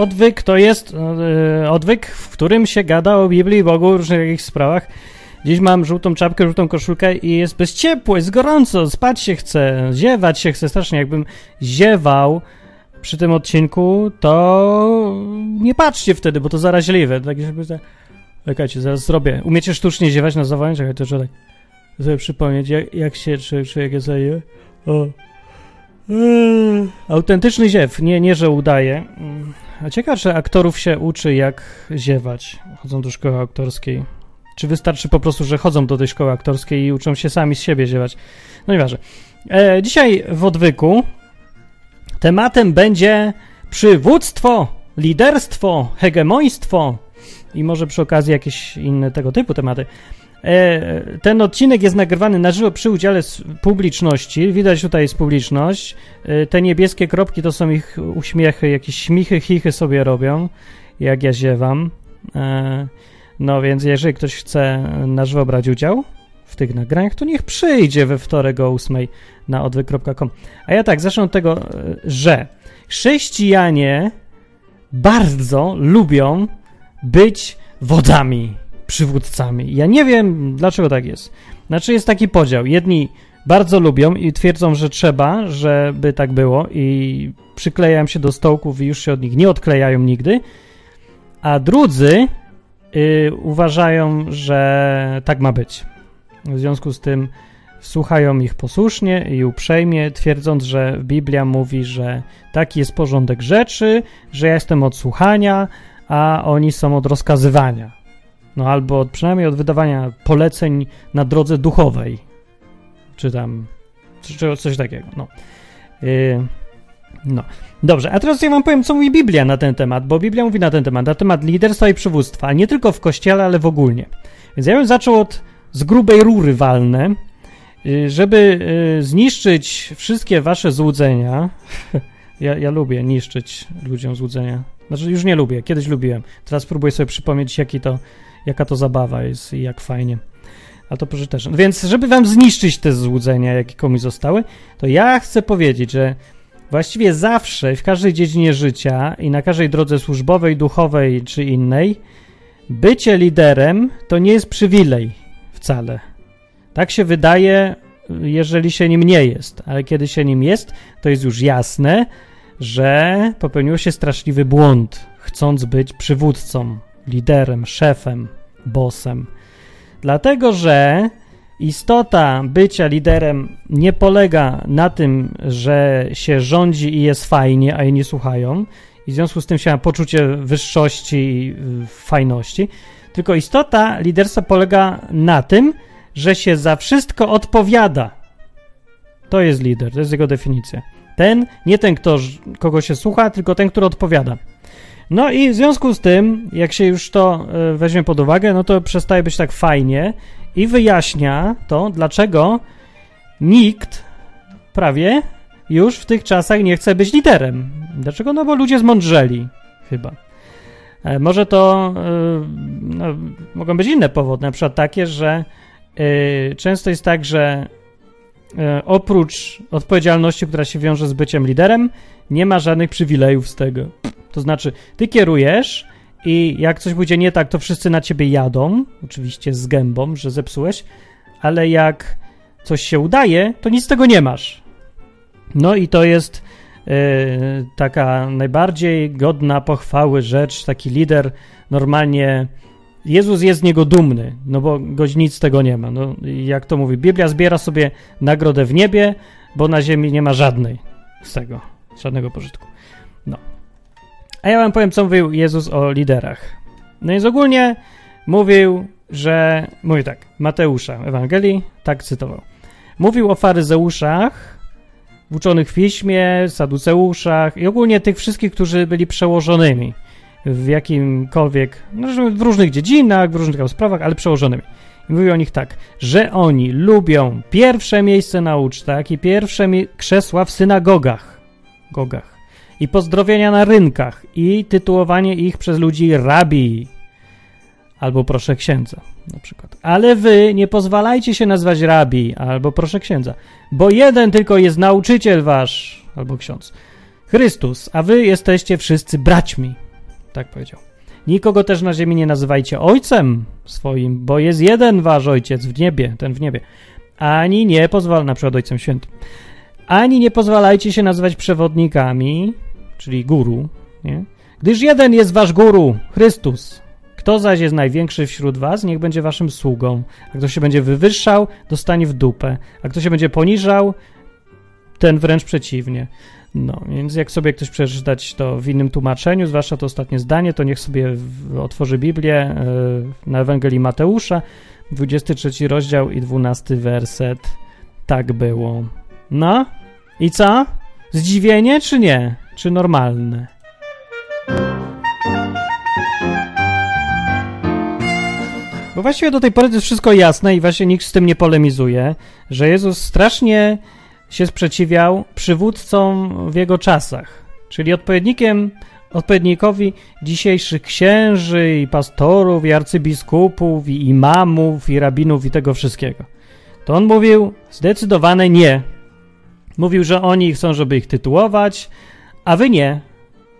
Odwyk to jest e, odwyk, w którym się gada o Biblii i Bogu, różnych jakichś sprawach. Dziś mam żółtą czapkę, żółtą koszulkę i jest bez ciepło, jest gorąco, spać się chce, ziewać się chce strasznie. Jakbym ziewał przy tym odcinku, to nie patrzcie wtedy, bo to zaraźliwe. Tak, żeby. Czekajcie, zaraz zrobię. Umiecie sztucznie ziewać na zawołanie? Czekajcie, to tak sobie przypomnieć, jak, jak się człowiek jest O. Eee, autentyczny ziew, nie, nie, że udaje. A ciekawe, że aktorów się uczy, jak ziewać. Chodzą do szkoły aktorskiej. Czy wystarczy po prostu, że chodzą do tej szkoły aktorskiej i uczą się sami z siebie ziewać? No nieważne. E, dzisiaj w odwyku tematem będzie przywództwo, liderstwo, hegemoństwo i może przy okazji jakieś inne tego typu tematy. E, ten odcinek jest nagrywany na żywo przy udziale publiczności. Widać tutaj jest publiczność. E, te niebieskie kropki to są ich uśmiechy, jakieś śmichy, chichy sobie robią, jak ja ziewam. E, no więc jeżeli ktoś chce na żywo brać udział w tych nagraniach, to niech przyjdzie we wtorek o 8 na odwyk.com. A ja tak, zacznę od tego, że chrześcijanie bardzo lubią być wodzami przywódcami. Ja nie wiem, dlaczego tak jest. Znaczy jest taki podział. Jedni bardzo lubią i twierdzą, że trzeba, żeby tak było i przyklejają się do stołków i już się od nich nie odklejają nigdy, a drudzy y, uważają, że tak ma być. W związku z tym słuchają ich posłusznie i uprzejmie, twierdząc, że Biblia mówi, że taki jest porządek rzeczy, że ja jestem od słuchania, a oni są od rozkazywania. No albo przynajmniej od wydawania poleceń na drodze duchowej. Czy tam czy coś takiego. No. Yy, no. Dobrze, a teraz ja wam powiem, co mówi Biblia na ten temat, bo Biblia mówi na ten temat, na temat liderstwa i przywództwa, nie tylko w kościele, ale w ogólnie. Więc ja bym zaczął od z grubej rury walne, y, żeby y, zniszczyć wszystkie wasze złudzenia. ja, ja lubię niszczyć ludziom złudzenia. Znaczy, już nie lubię, kiedyś lubiłem. Teraz próbuję sobie przypomnieć, jaki to jaka to zabawa jest i jak fajnie. A to pożyteczne. Więc, żeby wam zniszczyć te złudzenia, jakie komuś zostały, to ja chcę powiedzieć, że właściwie zawsze, w każdej dziedzinie życia i na każdej drodze służbowej, duchowej czy innej, bycie liderem to nie jest przywilej wcale. Tak się wydaje, jeżeli się nim nie jest, ale kiedy się nim jest, to jest już jasne, że popełniło się straszliwy błąd, chcąc być przywódcą, liderem, szefem, bossem. Dlatego, że istota bycia liderem nie polega na tym, że się rządzi i jest fajnie, a inni słuchają, i w związku z tym się ma poczucie wyższości i y, fajności, tylko istota liderstwa polega na tym, że się za wszystko odpowiada. To jest lider, to jest jego definicja. Ten, nie ten, kto, kogo się słucha, tylko ten, który odpowiada. No i w związku z tym, jak się już to e, weźmie pod uwagę, no to przestaje być tak fajnie i wyjaśnia to, dlaczego nikt prawie już w tych czasach nie chce być liderem. Dlaczego? No bo ludzie zmądrzeli chyba. E, może to e, no, mogą być inne powody, na przykład takie, że często jest tak, że oprócz odpowiedzialności, która się wiąże z byciem liderem, nie ma żadnych przywilejów z tego. To znaczy, ty kierujesz i jak coś pójdzie nie tak, to wszyscy na ciebie jadą, oczywiście z gębą, że zepsułeś, ale jak coś się udaje, to nic z tego nie masz. No i to jest yy, taka najbardziej godna pochwały rzecz, taki lider normalnie. Jezus jest z niego dumny, no bo goś nic z tego nie ma. No, jak to mówi, Biblia zbiera sobie nagrodę w niebie, bo na ziemi nie ma żadnej z tego, żadnego pożytku. A ja wam powiem, co mówił Jezus o liderach. No więc ogólnie mówił, że... Mówi tak, Mateusza, Ewangelii, tak cytował. Mówił o faryzeuszach, uczonych w piśmie, saduceuszach i ogólnie tych wszystkich, którzy byli przełożonymi w jakimkolwiek, no, w różnych dziedzinach, w różnych sprawach, ale przełożonymi. I mówił o nich tak, że oni lubią pierwsze miejsce na ucztach i pierwsze krzesła w synagogach. Gogach i pozdrowienia na rynkach i tytułowanie ich przez ludzi rabi albo proszę księdza na przykład. Ale wy nie pozwalajcie się nazwać rabi albo proszę księdza, bo jeden tylko jest nauczyciel wasz albo ksiądz. Chrystus, a wy jesteście wszyscy braćmi. Tak powiedział. Nikogo też na ziemi nie nazywajcie ojcem swoim, bo jest jeden wasz ojciec w niebie, ten w niebie. Ani nie pozwala, na przykład ojcem świętym, ani nie pozwalajcie się nazywać przewodnikami, czyli guru, nie? gdyż jeden jest wasz guru, Chrystus. Kto zaś jest największy wśród was, niech będzie waszym sługą. A kto się będzie wywyższał, dostanie w dupę. A kto się będzie poniżał, ten wręcz przeciwnie. No, więc jak sobie ktoś przeczytać to w innym tłumaczeniu, zwłaszcza to ostatnie zdanie, to niech sobie otworzy Biblię yy, na Ewangelii Mateusza, 23 rozdział i 12 werset. Tak było. No, i co? Zdziwienie czy nie? Czy normalne? Bo właściwie do tej pory to jest wszystko jasne i właśnie nikt z tym nie polemizuje, że Jezus strasznie się sprzeciwiał przywódcom w jego czasach, czyli odpowiednikiem, odpowiednikowi dzisiejszych księży i pastorów i arcybiskupów i imamów i rabinów i tego wszystkiego. To on mówił zdecydowane nie. Mówił, że oni chcą, żeby ich tytułować, a wy nie,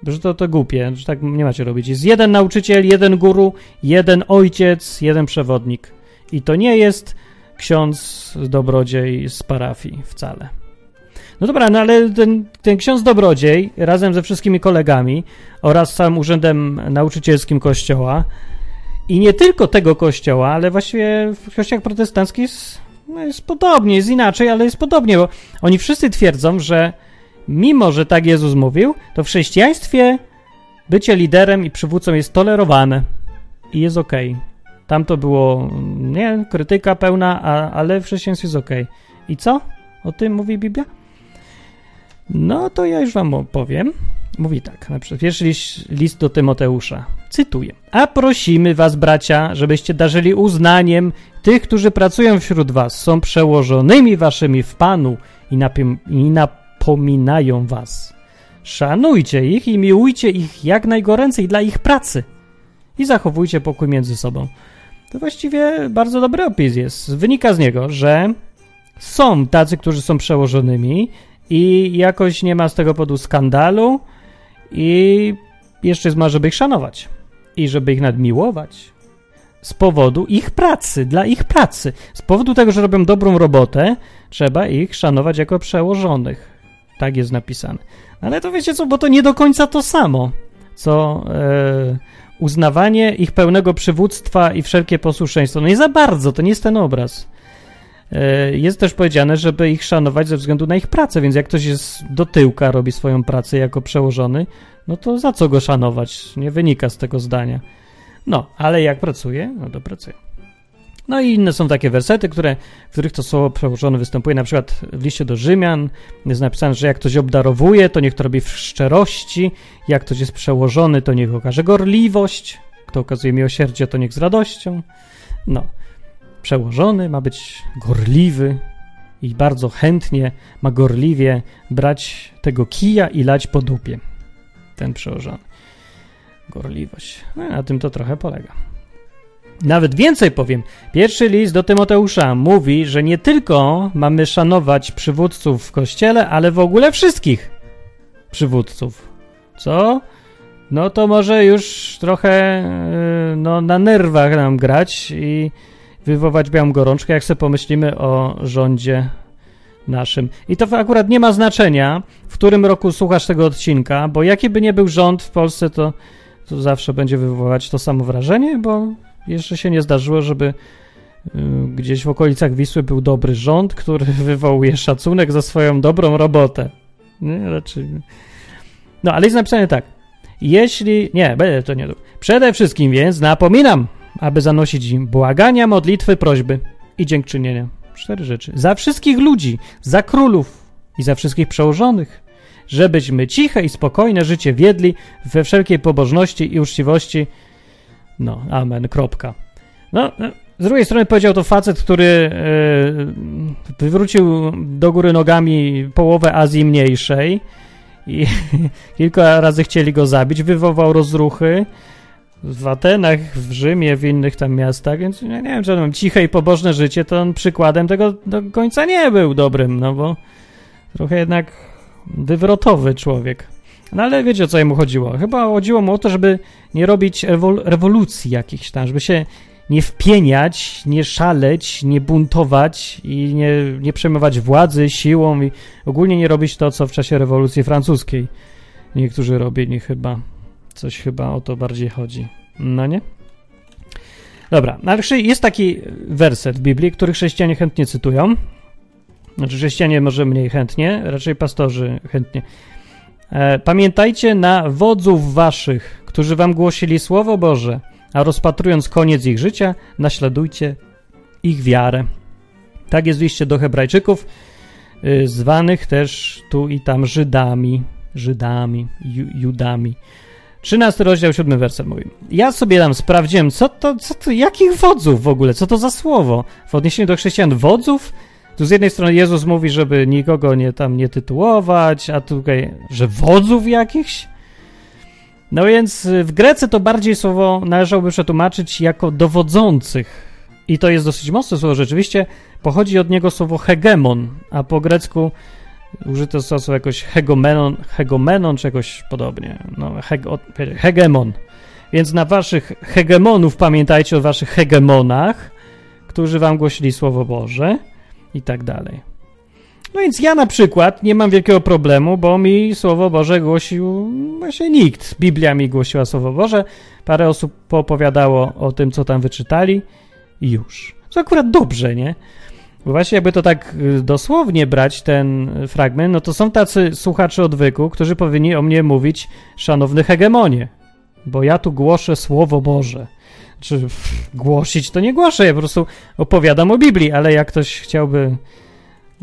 że to, to głupie, że tak nie macie robić. Jest jeden nauczyciel, jeden guru, jeden ojciec, jeden przewodnik. I to nie jest ksiądz dobrodziej z parafii wcale. No dobra, no ale ten, ten ksiądz dobrodziej razem ze wszystkimi kolegami oraz całym urzędem nauczycielskim kościoła i nie tylko tego kościoła, ale właściwie w kościołach protestanckich jest, no jest podobnie, jest inaczej, ale jest podobnie, bo oni wszyscy twierdzą, że mimo, że tak Jezus mówił, to w chrześcijaństwie bycie liderem i przywódcą jest tolerowane i jest ok. Tam to było, nie, krytyka pełna, a, ale w chrześcijaństwie jest ok. I co? O tym mówi Biblia? No to ja już wam opowiem. Mówi tak, na przykład pierwszy list, do Tymoteusza. Cytuję. A prosimy was, bracia, żebyście darzyli uznaniem tych, którzy pracują wśród was, są przełożonymi waszymi w Panu i, napim, i napominają was. Szanujcie ich i miłujcie ich jak najgoręcej dla ich pracy i zachowujcie pokój między sobą. To właściwie bardzo dobry opis jest. Wynika z niego, że są tacy, którzy są przełożonymi i jakoś nie ma z tego powodu skandalu i jeszcze ma, żeby ich szanować i żeby ich nadmiłować z powodu ich pracy, dla ich pracy. Z powodu tego, że robią dobrą robotę, trzeba ich szanować jako przełożonych. Tak jest napisane. Ale to wiecie co, bo to nie do końca to samo, co e, uznawanie ich pełnego przywództwa i wszelkie posłuszeństwo. No nie za bardzo, to nie jest ten obraz. E, jest też powiedziane, żeby ich szanować ze względu na ich pracę, więc jak ktoś jest do tyłka, robi swoją pracę jako przełożony, no to za co go szanować? Nie wynika z tego zdania. No, ale jak pracuje, no to pracuje. No i inne są takie wersety, które, w których to słowo przełożone występuje. Na przykład w liście do Rzymian jest napisane, że jak ktoś obdarowuje, to niech to robi w szczerości. Jak ktoś jest przełożony, to niech okaże gorliwość. Kto okazuje miłosierdzie, to niech z radością. No przełożony, ma być gorliwy i bardzo chętnie ma gorliwie brać tego kija i lać po dupie. Ten przełożony. Gorliwość. No, na tym to trochę polega. Nawet więcej powiem. Pierwszy list do Tymoteusza mówi, że nie tylko mamy szanować przywódców w kościele, ale w ogóle wszystkich przywódców. Co? No to może już trochę y, no, na nerwach nam grać i wywołać białą gorączkę, jak sobie pomyślimy o rządzie naszym. I to akurat nie ma znaczenia, w którym roku słuchasz tego odcinka, bo jaki by nie był rząd w Polsce, to, to zawsze będzie wywoływać to samo wrażenie, bo jeszcze się nie zdarzyło, żeby y, gdzieś w okolicach Wisły był dobry rząd, który wywołuje szacunek za swoją dobrą robotę. Nie, raczej. No, ale jest napisane tak. Jeśli. Nie, to nie. Przede wszystkim więc napominam, aby zanosić im błagania, modlitwy, prośby i dziękczynienia. Cztery rzeczy. Za wszystkich ludzi, za królów i za wszystkich przełożonych, żebyśmy ciche i spokojne życie wiedli we wszelkiej pobożności i uczciwości. No, amen, kropka. No, no z drugiej strony powiedział to facet, który yy, wywrócił do góry nogami połowę Azji Mniejszej i kilka razy chcieli go zabić, wywołał rozruchy, w Atenach, w Rzymie, w innych tam miastach, więc ja nie wiem, czy on ciche i pobożne życie, to on przykładem tego do końca nie był dobrym, no bo trochę jednak wywrotowy człowiek. No ale wiecie, o co jemu chodziło? Chyba chodziło mu o to, żeby nie robić rewol rewolucji jakichś tam, żeby się nie wpieniać, nie szaleć, nie buntować i nie, nie przejmować władzy siłą i ogólnie nie robić to, co w czasie rewolucji francuskiej niektórzy robili chyba. Coś chyba o to bardziej chodzi. No nie? Dobra, no ale jest taki werset w Biblii, który chrześcijanie chętnie cytują. Znaczy chrześcijanie może mniej chętnie, raczej pastorzy chętnie. E, pamiętajcie na wodzów waszych, którzy wam głosili Słowo Boże, a rozpatrując koniec ich życia, naśladujcie ich wiarę. Tak jest liście do Hebrajczyków, y, zwanych też tu i tam Żydami, Żydami, ju, Judami. 13 rozdział, 7 werset mówi. Ja sobie tam sprawdziłem, co to, co to, jakich wodzów w ogóle, co to za słowo? W odniesieniu do chrześcijan wodzów? Tu z jednej strony Jezus mówi, żeby nikogo nie tam nie tytułować, a tutaj, że wodzów jakichś? No więc w Grece to bardziej słowo należałoby przetłumaczyć jako dowodzących. I to jest dosyć mocne słowo rzeczywiście. Pochodzi od niego słowo hegemon, a po grecku użyte słowo jakoś hegomenon, hegomenon czy jakoś podobnie. No, hegemon. Więc na waszych hegemonów pamiętajcie o waszych hegemonach, którzy wam głosili Słowo Boże i tak dalej. No więc ja na przykład nie mam wielkiego problemu, bo mi Słowo Boże głosił właśnie nikt. Biblia mi głosiła Słowo Boże, parę osób poopowiadało o tym, co tam wyczytali i już. To akurat dobrze, nie? Bo właśnie jakby to tak y, dosłownie brać, ten fragment, no to są tacy słuchacze odwyku, którzy powinni o mnie mówić szanowny hegemonie, bo ja tu głoszę Słowo Boże. Czy głosić to nie głoszę, ja po prostu opowiadam o Biblii, ale jak ktoś chciałby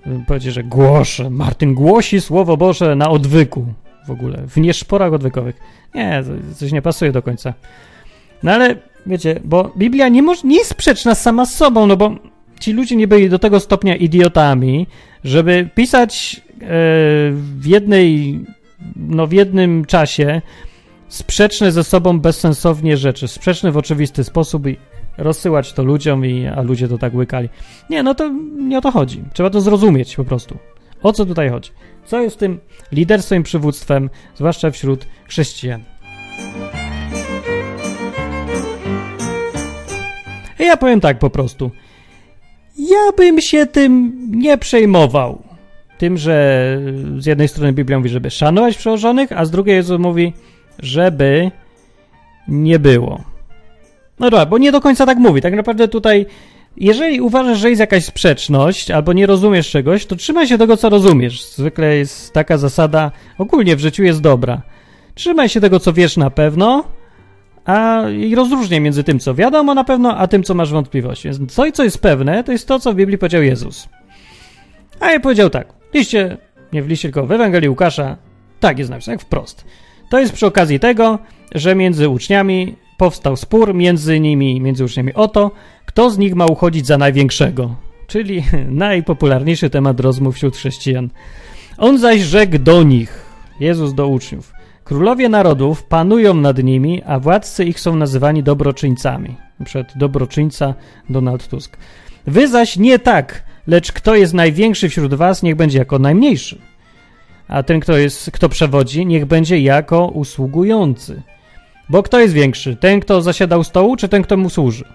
y, powiedzieć, że głoszę, Martin głosi Słowo Boże na odwyku w ogóle, w nieszporach odwykowych. Nie, coś nie pasuje do końca. No ale wiecie, bo Biblia nie, nie jest sprzeczna sama z sobą, no bo ci ludzie nie byli do tego stopnia idiotami, żeby pisać e, w jednej, no w jednym czasie sprzeczne ze sobą bezsensownie rzeczy, sprzeczne w oczywisty sposób i rozsyłać to ludziom, i, a ludzie to tak łykali. Nie, no to nie o to chodzi. Trzeba to zrozumieć po prostu. O co tutaj chodzi? Co jest tym liderstwem i przywództwem, zwłaszcza wśród chrześcijan? Ja powiem tak po prostu. Ja bym się tym nie przejmował. Tym, że z jednej strony Biblia mówi, żeby szanować przełożonych, a z drugiej Jezus mówi, żeby nie było. No dobra, bo nie do końca tak mówi. Tak naprawdę tutaj, jeżeli uważasz, że jest jakaś sprzeczność albo nie rozumiesz czegoś, to trzymaj się tego, co rozumiesz. Zwykle jest taka zasada, ogólnie w życiu jest dobra. Trzymaj się tego, co wiesz na pewno, a i rozróżnię między tym, co wiadomo na pewno, a tym, co masz wątpliwości. Więc co i co jest pewne, to jest to, co w Biblii powiedział Jezus. A ja powiedział tak, liście, nie w liście, tylko w Ewangelii Łukasza, tak jest napisane, jak wprost. To jest przy okazji tego, że między uczniami powstał spór między nimi, między uczniami o to, kto z nich ma uchodzić za największego, czyli najpopularniejszy temat rozmów wśród chrześcijan. On zaś rzekł do nich, Jezus do uczniów, Królowie narodów panują nad nimi, a władcy ich są nazywani dobroczyńcami. Przed dobroczyńca Donald Tusk. Wy zaś nie tak, lecz kto jest największy wśród was, niech będzie jako najmniejszy. A ten, kto, jest, kto przewodzi, niech będzie jako usługujący. Bo kto jest większy? Ten, kto zasiada u stołu, czy ten, kto mu służy?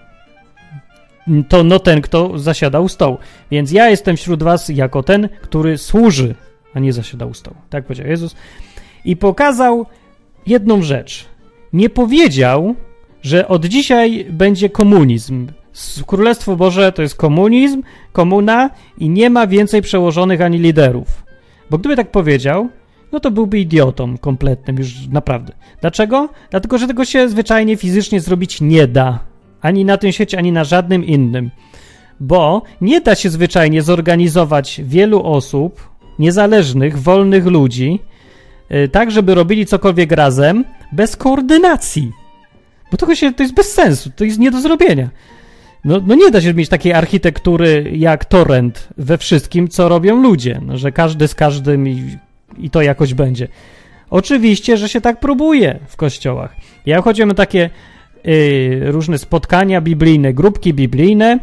To no ten, kto zasiada u stołu. Więc ja jestem wśród was jako ten, który służy, a nie zasiada u stołu. Tak powiedział Jezus i pokazał jedną rzecz. Nie powiedział, że od dzisiaj będzie komunizm. Królestwo Boże to jest komunizm, komuna i nie ma więcej przełożonych ani liderów. Bo gdyby tak powiedział, no to byłby idiotą kompletnym już naprawdę. Dlaczego? Dlatego, że tego się zwyczajnie fizycznie zrobić nie da. Ani na tym świecie, ani na żadnym innym. Bo nie da się zwyczajnie zorganizować wielu osób, niezależnych, wolnych ludzi, Y, tak, żeby robili cokolwiek razem bez koordynacji. Bo to, się, to jest bez sensu, to jest nie do zrobienia. No, no nie da się mieć takiej architektury jak torrent we wszystkim, co robią ludzie, no, że każdy z każdym i, i to jakoś będzie. Oczywiście, że się tak próbuje w kościołach. Ja chodziłem na takie y, różne spotkania biblijne, grupki biblijne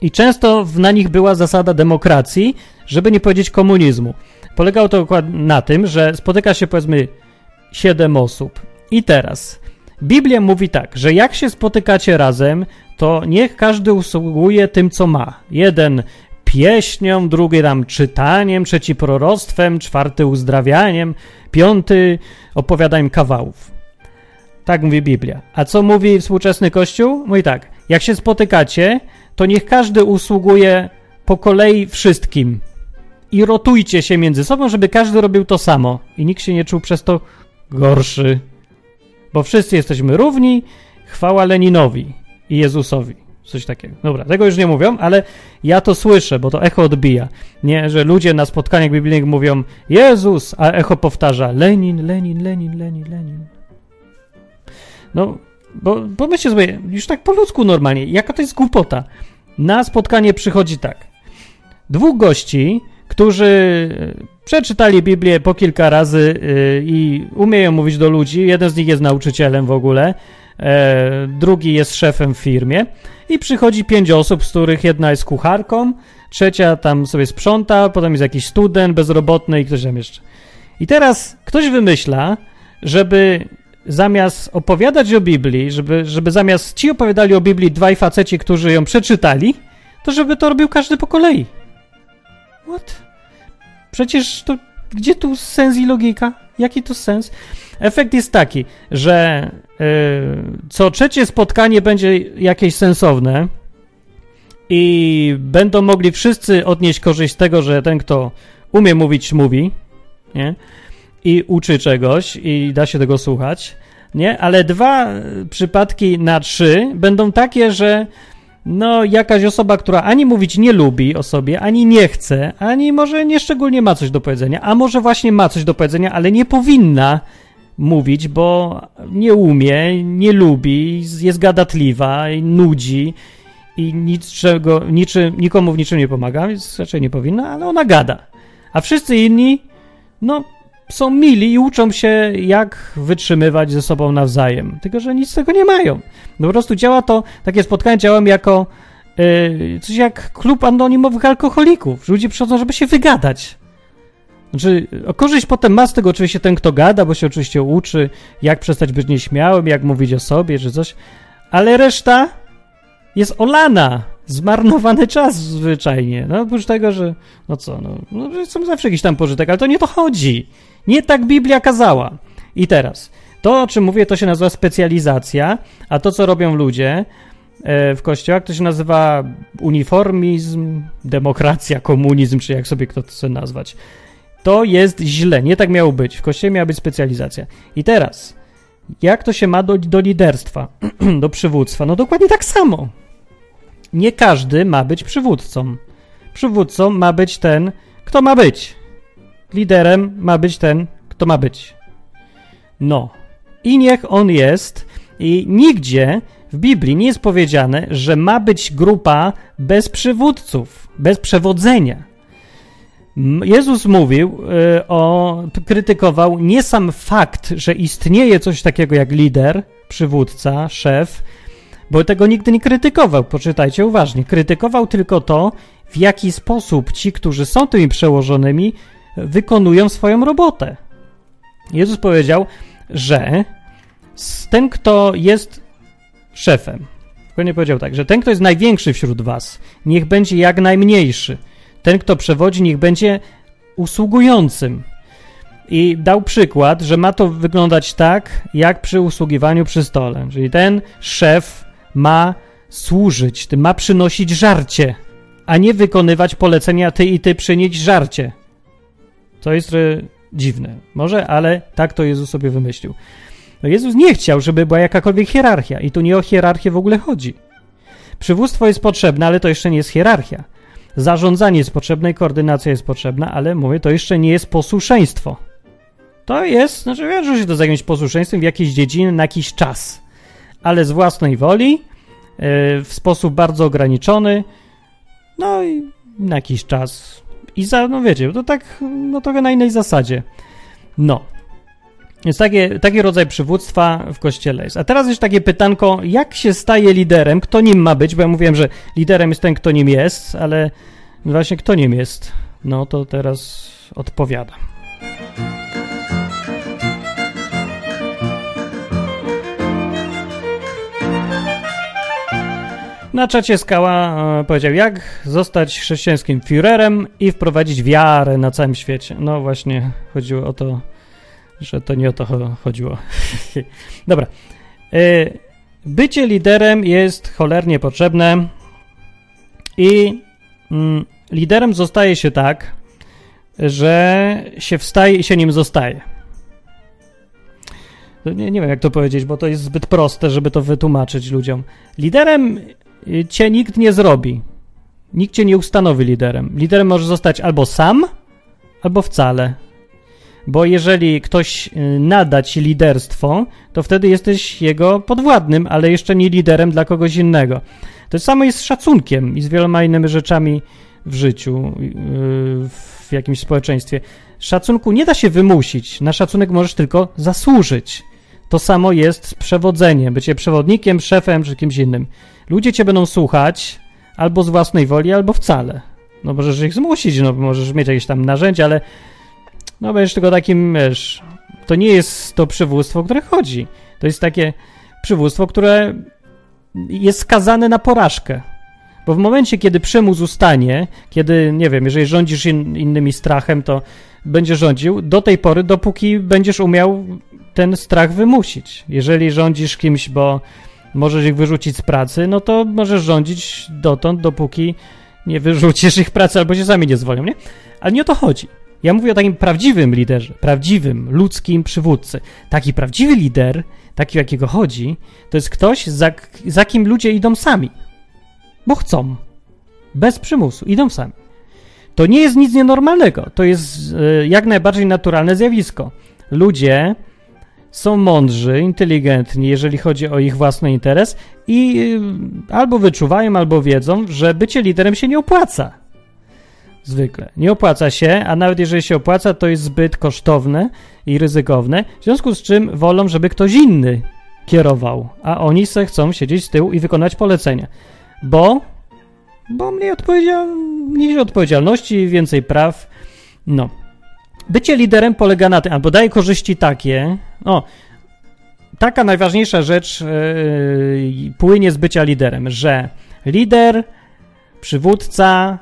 i często na nich była zasada demokracji, żeby nie powiedzieć komunizmu. Polegało to na tym, że spotyka się powiedzmy siedem osób. I teraz, Biblia mówi tak, że jak się spotykacie razem, to niech każdy usługuje tym, co ma. Jeden pieśnią, drugi tam czytaniem, trzeci proroctwem, czwarty uzdrawianiem, piąty opowiadaniem kawałów. Tak mówi Biblia. A co mówi współczesny Kościół? Mówi tak, jak się spotykacie, to niech każdy usługuje po kolei wszystkim. I rotujcie się między sobą, żeby każdy robił to samo. I nikt się nie czuł przez to gorszy. Bo wszyscy jesteśmy równi, chwała Leninowi i Jezusowi. Coś takiego. Dobra, tego już nie mówią, ale ja to słyszę, bo to echo odbija. Nie, że ludzie na spotkaniach biblijnych mówią Jezus, a echo powtarza Lenin, Lenin, Lenin, Lenin, Lenin. No, bo pomyślcie sobie, już tak po ludzku normalnie, jaka to jest głupota. Na spotkanie przychodzi tak. Dwóch gości, którzy e, przeczytali Biblię po kilka razy e, i umieją mówić do ludzi. Jeden z nich jest nauczycielem w ogóle, e, drugi jest szefem w firmie. I przychodzi pięć osób, z których jedna jest kucharką, trzecia tam sobie sprząta, potem jest jakiś student bezrobotny i ktoś tam jeszcze. I teraz ktoś wymyśla, żeby zamiast opowiadać o Biblii, żeby, żeby zamiast ci opowiadali o Biblii dwaj faceci, którzy ją przeczytali, to żeby to robił każdy po kolei. What? Przecież to gdzie tu sens i logika? Jaki tu sens? Efekt jest taki, że co trzecie spotkanie będzie jakieś sensowne i będą mogli wszyscy odnieść korzyść z tego, że ten, kto umie mówić, mówi, nie? i uczy czegoś i da się tego słuchać, nie? Ale dwa przypadki na trzy będą takie, że no jakaś osoba, która ani mówić nie lubi o sobie, ani nie chce, ani może nie szczególnie ma coś do powiedzenia, a może właśnie ma coś do powiedzenia, ale nie powinna mówić, bo nie umie, nie lubi, jest gadatliwa, nudzi i niczego, niczym, nikomu w niczym nie pomaga, więc raczej nie powinna, ale ona gada. A wszyscy inni, no są mili i uczą się, jak wytrzymywać ze sobą nawzajem. Tylko, że nic z tego nie mają. No po prostu działa to, takie spotkania działają jako yy, coś jak klub anonimowych alkoholików. Ludzie przychodzą, żeby się wygadać. Znaczy, korzyść potem ma z tego oczywiście ten, kto gada, bo się oczywiście uczy, jak przestać być nieśmiałym, jak mówić o sobie, czy coś, ale reszta jest olana zmarnowany czas zwyczajnie. No oprócz tego, że no co, no, no są zawsze jakiś tam pożytek, ale to nie to chodzi. Nie tak Biblia kazała. I teraz, to o czym mówię, to się nazywa specjalizacja, a to co robią ludzie e, w kościołach, to się nazywa uniformizm, demokracja, komunizm, czy jak sobie kto chce nazwać. To jest źle, nie tak miało być. W kościele miała być specjalizacja. I teraz, jak to się ma do, do liderstwa, do przywództwa? No dokładnie tak samo nie każdy ma być przywódcą. Przywódcą ma być ten, kto ma być. Liderem ma być ten, kto ma być. No. I niech on jest. I nigdzie w Biblii nie jest powiedziane, że ma być grupa bez przywódców, bez przewodzenia. Jezus mówił y, o, krytykował nie sam fakt, że istnieje coś takiego jak lider, przywódca, szef, bo tego nigdy nie krytykował. Poczytajcie uważnie. Krytykował tylko to, w jaki sposób ci, którzy są tymi przełożonymi, wykonują swoją robotę. Jezus powiedział, że ten, kto jest szefem, tylko nie powiedział tak, że ten, kto jest największy wśród was, niech będzie jak najmniejszy. Ten, kto przewodzi, niech będzie usługującym. I dał przykład, że ma to wyglądać tak, jak przy usługiwaniu przy stole. Czyli ten szef ma służyć, ma przynosić żarcie, a nie wykonywać polecenia ty i ty przynieść żarcie. To jest e, dziwne. Może, ale tak to Jezus sobie wymyślił. No Jezus nie chciał, żeby była jakakolwiek hierarchia i tu nie o hierarchię w ogóle chodzi. Przywództwo jest potrzebne, ale to jeszcze nie jest hierarchia. Zarządzanie jest potrzebne i koordynacja jest potrzebna, ale mówię, to jeszcze nie jest posłuszeństwo. To jest, znaczy wiąże się to zająć posłuszeństwem w jakiejś dziedzinie na jakiś czas ale z własnej woli, e, w sposób bardzo ograniczony, no i na jakiś czas. I za, no wiecie, to tak, no trochę na innej zasadzie. No. Więc taki rodzaj przywództwa w kościele jest. A teraz jeszcze takie pytanko, jak się staje liderem? Kto nim ma być? Bo ja mówiłem, że liderem jest ten, kto nim jest, ale właśnie kto nim jest? No to teraz odpowiadam. Na czacie Skała e, powiedział, jak zostać chrześcijańskim Führerem i wprowadzić wiarę na całym świecie. No właśnie, chodziło o to, że to nie o to chodziło. Dobra. E, bycie liderem jest cholernie potrzebne i mm, liderem zostaje się tak, że się wstaje i się nim zostaje. Nie, nie wiem, jak to powiedzieć, bo to jest zbyt proste, żeby to wytłumaczyć ludziom. Liderem y, cię nikt nie zrobi. Nikt cię nie ustanowi liderem. Liderem może zostać albo sam, albo wcale. Bo jeżeli ktoś y, nada ci liderstwo, to wtedy jesteś jego podwładnym, ale jeszcze nie liderem dla kogoś innego. To samo jest z szacunkiem i z wieloma innymi rzeczami w życiu, y, w jakimś społeczeństwie. Szacunku nie da się wymusić. Na szacunek możesz tylko zasłużyć. To samo jest z przewodzeniem, bycie przewodnikiem, szefem czy kimś innym. Ludzie cię będą słuchać albo z własnej woli, albo wcale. No możesz ich zmusić, no możesz mieć jakieś tam narzędzia, ale no będziesz tylko takim, wiesz, to nie jest to przywództwo, które chodzi. To jest takie przywództwo, które jest skazane na porażkę. Bo w momencie, kiedy przymus ustanie, kiedy, nie wiem, jeżeli rządzisz in, innymi strachem, to będzie rządził do tej pory, dopóki będziesz umiał ten strach wymusić. Jeżeli rządzisz kimś, bo możesz ich wyrzucić z pracy, no to możesz rządzić dotąd, dopóki nie wyrzucisz ich pracy albo się sami nie zwolnią, nie? Ale nie o to chodzi. Ja mówię o takim prawdziwym liderze, prawdziwym, ludzkim przywódcy. Taki prawdziwy lider, taki o jakiego chodzi, to jest ktoś, za, za kim ludzie idą sami. Bo chcą. Bez przymusu. Idą sami. To nie jest nic nienormalnego. To jest y, jak najbardziej naturalne zjawisko. Ludzie są mądrzy, inteligentni, jeżeli chodzi o ich własny interes i y, albo wyczuwają, albo wiedzą, że bycie liderem się nie opłaca. Zwykle. Nie opłaca się, a nawet jeżeli się opłaca, to jest zbyt kosztowne i ryzykowne, w związku z czym wolą, żeby ktoś inny kierował, a oni se chcą siedzieć z tyłu i wykonać polecenia. Bo, bo mniej, odpowiedzial, mniej odpowiedzialności, więcej praw. No, Bycie liderem polega na tym, albo daje korzyści takie, o, taka najważniejsza rzecz yy, płynie z bycia liderem, że lider, przywódca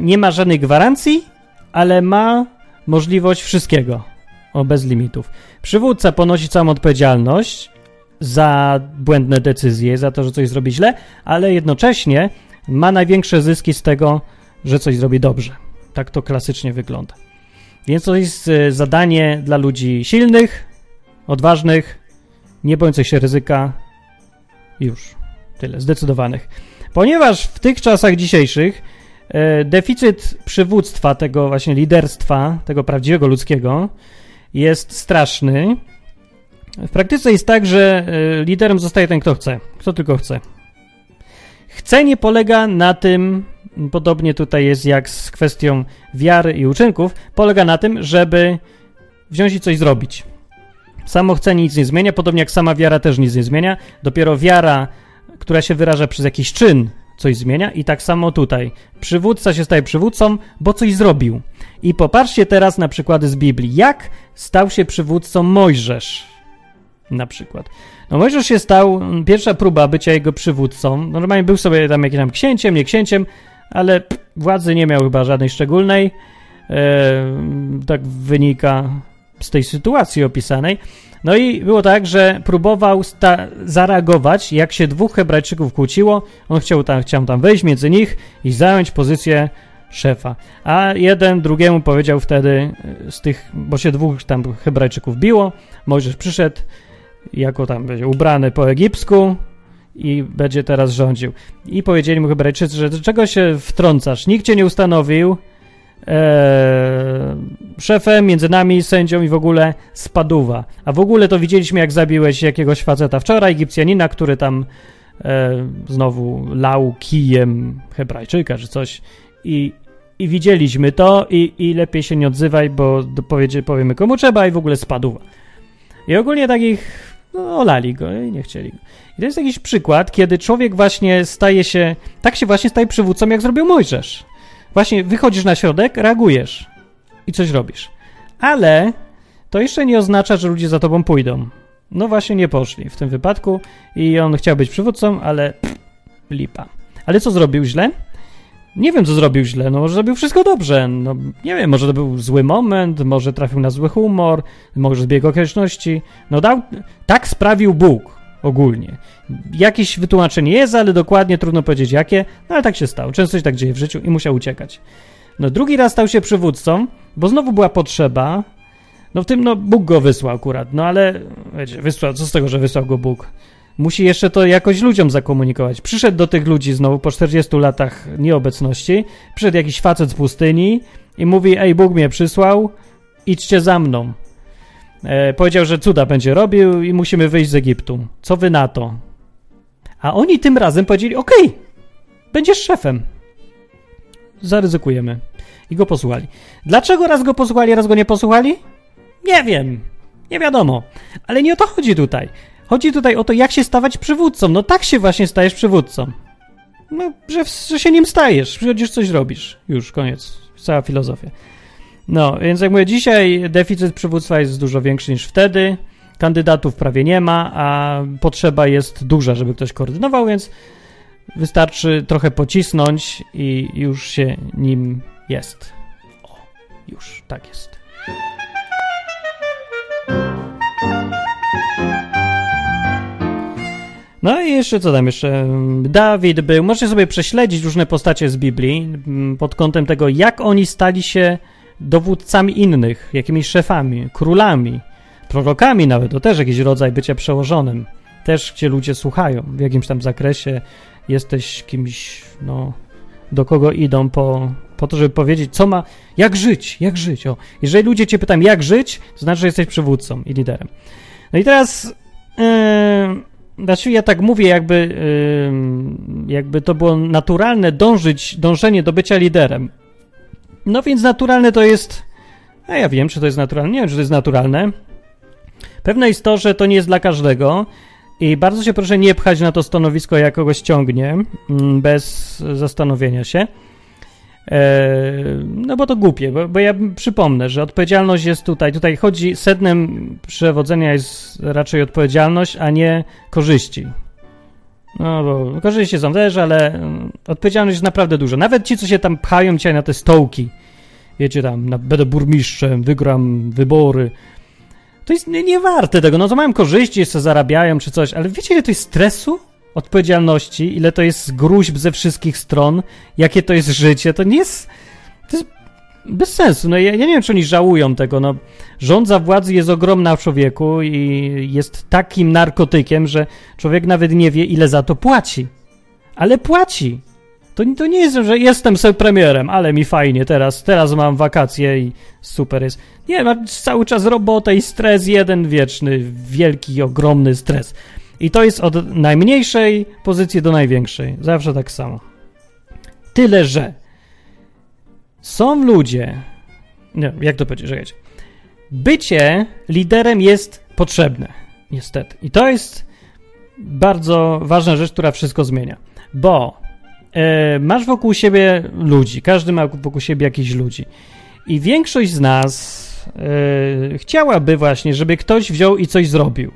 nie ma żadnej gwarancji, ale ma możliwość wszystkiego, o, bez limitów. Przywódca ponosi całą odpowiedzialność za błędne decyzje, za to, że coś zrobi źle, ale jednocześnie ma największe zyski z tego, że coś zrobi dobrze. Tak to klasycznie wygląda. Więc to jest e, zadanie dla ludzi silnych, odważnych, nie bojących się ryzyka. Już tyle, zdecydowanych. Ponieważ w tych czasach dzisiejszych e, deficyt przywództwa, tego właśnie liderstwa, tego prawdziwego ludzkiego, jest straszny. W praktyce jest tak, że e, liderem zostaje ten, kto chce, kto tylko chce. Chcenie polega na tym, podobnie tutaj jest jak z kwestią wiary i uczynków, polega na tym, żeby wziąć i coś zrobić. Samo chcenie nic nie zmienia, podobnie jak sama wiara też nic nie zmienia. Dopiero wiara, która się wyraża przez jakiś czyn, coś zmienia i tak samo tutaj. Przywódca się staje przywódcą, bo coś zrobił. I popatrzcie teraz na przykłady z Biblii. Jak stał się przywódcą Mojżesz? Na przykład. No Mojżesz się stał, pierwsza próba bycia jego przywódcą. Normalnie był sobie tam jakimś tam księciem, nie księciem, ale władzy nie miał chyba żadnej szczególnej. E, tak wynika z tej sytuacji opisanej. No i było tak, że próbował zareagować, jak się dwóch Hebrajczyków kłóciło. On chciał tam, chciał tam wejść między nich i zająć pozycję szefa. A jeden drugiemu powiedział wtedy z tych, bo się dwóch tam Hebrajczyków biło, Mojżesz przyszedł jako tam będzie ubrany po egipsku, i będzie teraz rządził. I powiedzieli mu Hebrajczycy, że czego się wtrącasz? Nikt cię nie ustanowił e, szefem, między nami, sędzią i w ogóle spaduwa. A w ogóle to widzieliśmy, jak zabiłeś jakiegoś faceta wczoraj, Egipcjanina, który tam e, znowu lał kijem Hebrajczyka czy coś. I, i widzieliśmy to i, i lepiej się nie odzywaj, bo powiemy komu trzeba i w ogóle spaduwa. I ogólnie takich no, olali go i nie chcieli go. I to jest jakiś przykład, kiedy człowiek właśnie staje się, tak się właśnie staje przywódcą, jak zrobił Mojżesz. Właśnie wychodzisz na środek, reagujesz i coś robisz. Ale to jeszcze nie oznacza, że ludzie za tobą pójdą. No właśnie nie poszli w tym wypadku i on chciał być przywódcą, ale lipa. Ale co zrobił źle? Nie wiem, co zrobił źle. No, może zrobił wszystko dobrze. No, nie wiem, może to był zły moment, może trafił na zły humor, może zbieg okoliczności. No, dał. Tak sprawił Bóg ogólnie. Jakieś wytłumaczenie jest, ale dokładnie trudno powiedzieć jakie, no ale tak się stało. Często się tak dzieje w życiu i musiał uciekać. No, drugi raz stał się przywódcą, bo znowu była potrzeba. No, w tym, no, Bóg go wysłał akurat. No, ale wiecie, wysłał, co z tego, że wysłał go Bóg? Musi jeszcze to jakoś ludziom zakomunikować. Przyszedł do tych ludzi znowu po 40 latach nieobecności, przyszedł jakiś facet z pustyni i mówi, ej, Bóg mnie przysłał, idźcie za mną. E, powiedział, że cuda będzie robił i musimy wyjść z Egiptu. Co wy na to? A oni tym razem powiedzieli, okej, okay, będziesz szefem. Zaryzykujemy. I go posłuchali. Dlaczego raz go posłuchali, raz go nie posłuchali? Nie wiem. Nie wiadomo. Ale nie o to chodzi tutaj. Chodzi tutaj o to, jak się stawać przywódcą. No tak się właśnie stajesz przywódcą. No, że, że się nim stajesz, przychodzisz, coś robisz. Już, koniec. Cała filozofia. No, więc jak mówię, dzisiaj deficyt przywództwa jest dużo większy niż wtedy. Kandydatów prawie nie ma, a potrzeba jest duża, żeby ktoś koordynował, więc wystarczy trochę pocisnąć i już się nim jest. O, już tak jest. No i jeszcze co tam jeszcze? Dawid był. Możecie sobie prześledzić różne postacie z Biblii pod kątem tego, jak oni stali się dowódcami innych, jakimiś szefami, królami, prorokami nawet. To też jakiś rodzaj bycia przełożonym. Też gdzie ludzie słuchają w jakimś tam zakresie. Jesteś kimś, no, do kogo idą po, po to, żeby powiedzieć, co ma, jak żyć, jak żyć. O, jeżeli ludzie cię pytają, jak żyć, to znaczy, że jesteś przywódcą i liderem. No i teraz. Yy, znaczy ja tak mówię, jakby, jakby to było naturalne dążyć, dążenie do bycia liderem. No więc naturalne to jest. A ja wiem, czy to jest naturalne. Nie wiem, czy to jest naturalne. Pewne jest to, że to nie jest dla każdego. I bardzo się proszę nie pchać na to stanowisko, jak kogoś ciągnie, bez zastanowienia się. E, no bo to głupie, bo, ja przypomnę, że odpowiedzialność jest tutaj. Tutaj chodzi, sednem przewodzenia jest raczej odpowiedzialność, a nie korzyści. No bo korzyści są też, ale mm, odpowiedzialność jest naprawdę duża. Nawet ci, co się tam pchają dzisiaj na te stołki, wiecie tam, na, będę burmistrzem, wygram wybory, to jest nie, nie warte tego. No to mają korzyści, jeszcze zarabiają czy coś, ale wiecie, ile to jest stresu? odpowiedzialności, ile to jest gruźb ze wszystkich stron, jakie to jest życie, to nie jest. To jest bez sensu. No ja, ja, nie wiem, czy oni żałują tego. No, rządza władzy jest ogromna w człowieku i jest takim narkotykiem, że człowiek nawet nie wie, ile za to płaci. Ale płaci. To, to nie jest, że jestem sobie premierem, ale mi fajnie teraz, teraz mam wakacje i super jest. Nie, ma cały czas robota i stres, jeden wieczny, wielki, ogromny stres. I to jest od najmniejszej pozycji do największej. Zawsze tak samo. Tyle, że są ludzie. Nie, jak to powiedzieć? Czekajcie. Bycie liderem jest potrzebne. Niestety. I to jest bardzo ważna rzecz, która wszystko zmienia. Bo e, masz wokół siebie ludzi. Każdy ma wokół siebie jakichś ludzi. I większość z nas e, chciałaby właśnie, żeby ktoś wziął i coś zrobił.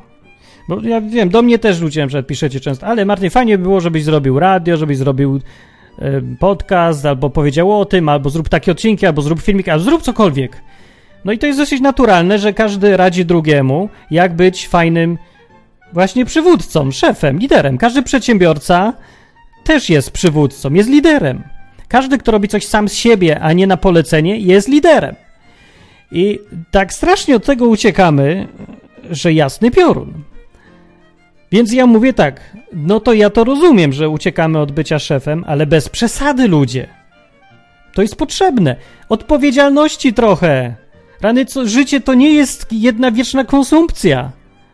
Bo ja wiem, do mnie też ludzie na piszecie często, ale Martin, fajnie by było, żebyś zrobił radio, żebyś zrobił podcast, albo powiedział o tym, albo zrób takie odcinki, albo zrób filmik, albo zrób cokolwiek. No i to jest dosyć naturalne, że każdy radzi drugiemu, jak być fajnym właśnie przywódcą, szefem, liderem. Każdy przedsiębiorca też jest przywódcą, jest liderem. Każdy, kto robi coś sam z siebie, a nie na polecenie, jest liderem. I tak strasznie od tego uciekamy, że jasny piorun. Więc ja mówię tak, no to ja to rozumiem, że uciekamy od bycia szefem, ale bez przesady, ludzie. To jest potrzebne. Odpowiedzialności trochę. Rany, co, życie to nie jest jedna wieczna konsumpcja.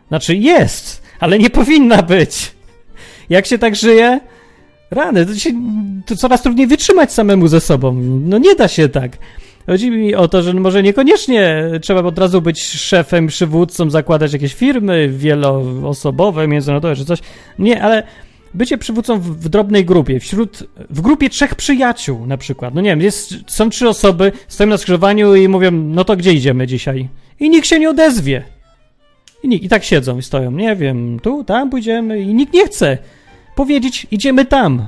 Znaczy jest, ale nie powinna być. Jak się tak żyje? Rany, to, się, to coraz trudniej wytrzymać samemu ze sobą. No nie da się tak. Chodzi mi o to, że może niekoniecznie trzeba od razu być szefem, przywódcą, zakładać jakieś firmy wieloosobowe, międzynarodowe czy coś. Nie, ale bycie przywódcą w, w, drobnej grupie, wśród, w grupie trzech przyjaciół na przykład. No nie wiem, jest, są trzy osoby, stoją na skrzyżowaniu i mówią, no to gdzie idziemy dzisiaj? I nikt się nie odezwie. I, nikt, I tak siedzą i stoją, nie wiem, tu, tam pójdziemy i nikt nie chce powiedzieć, idziemy tam.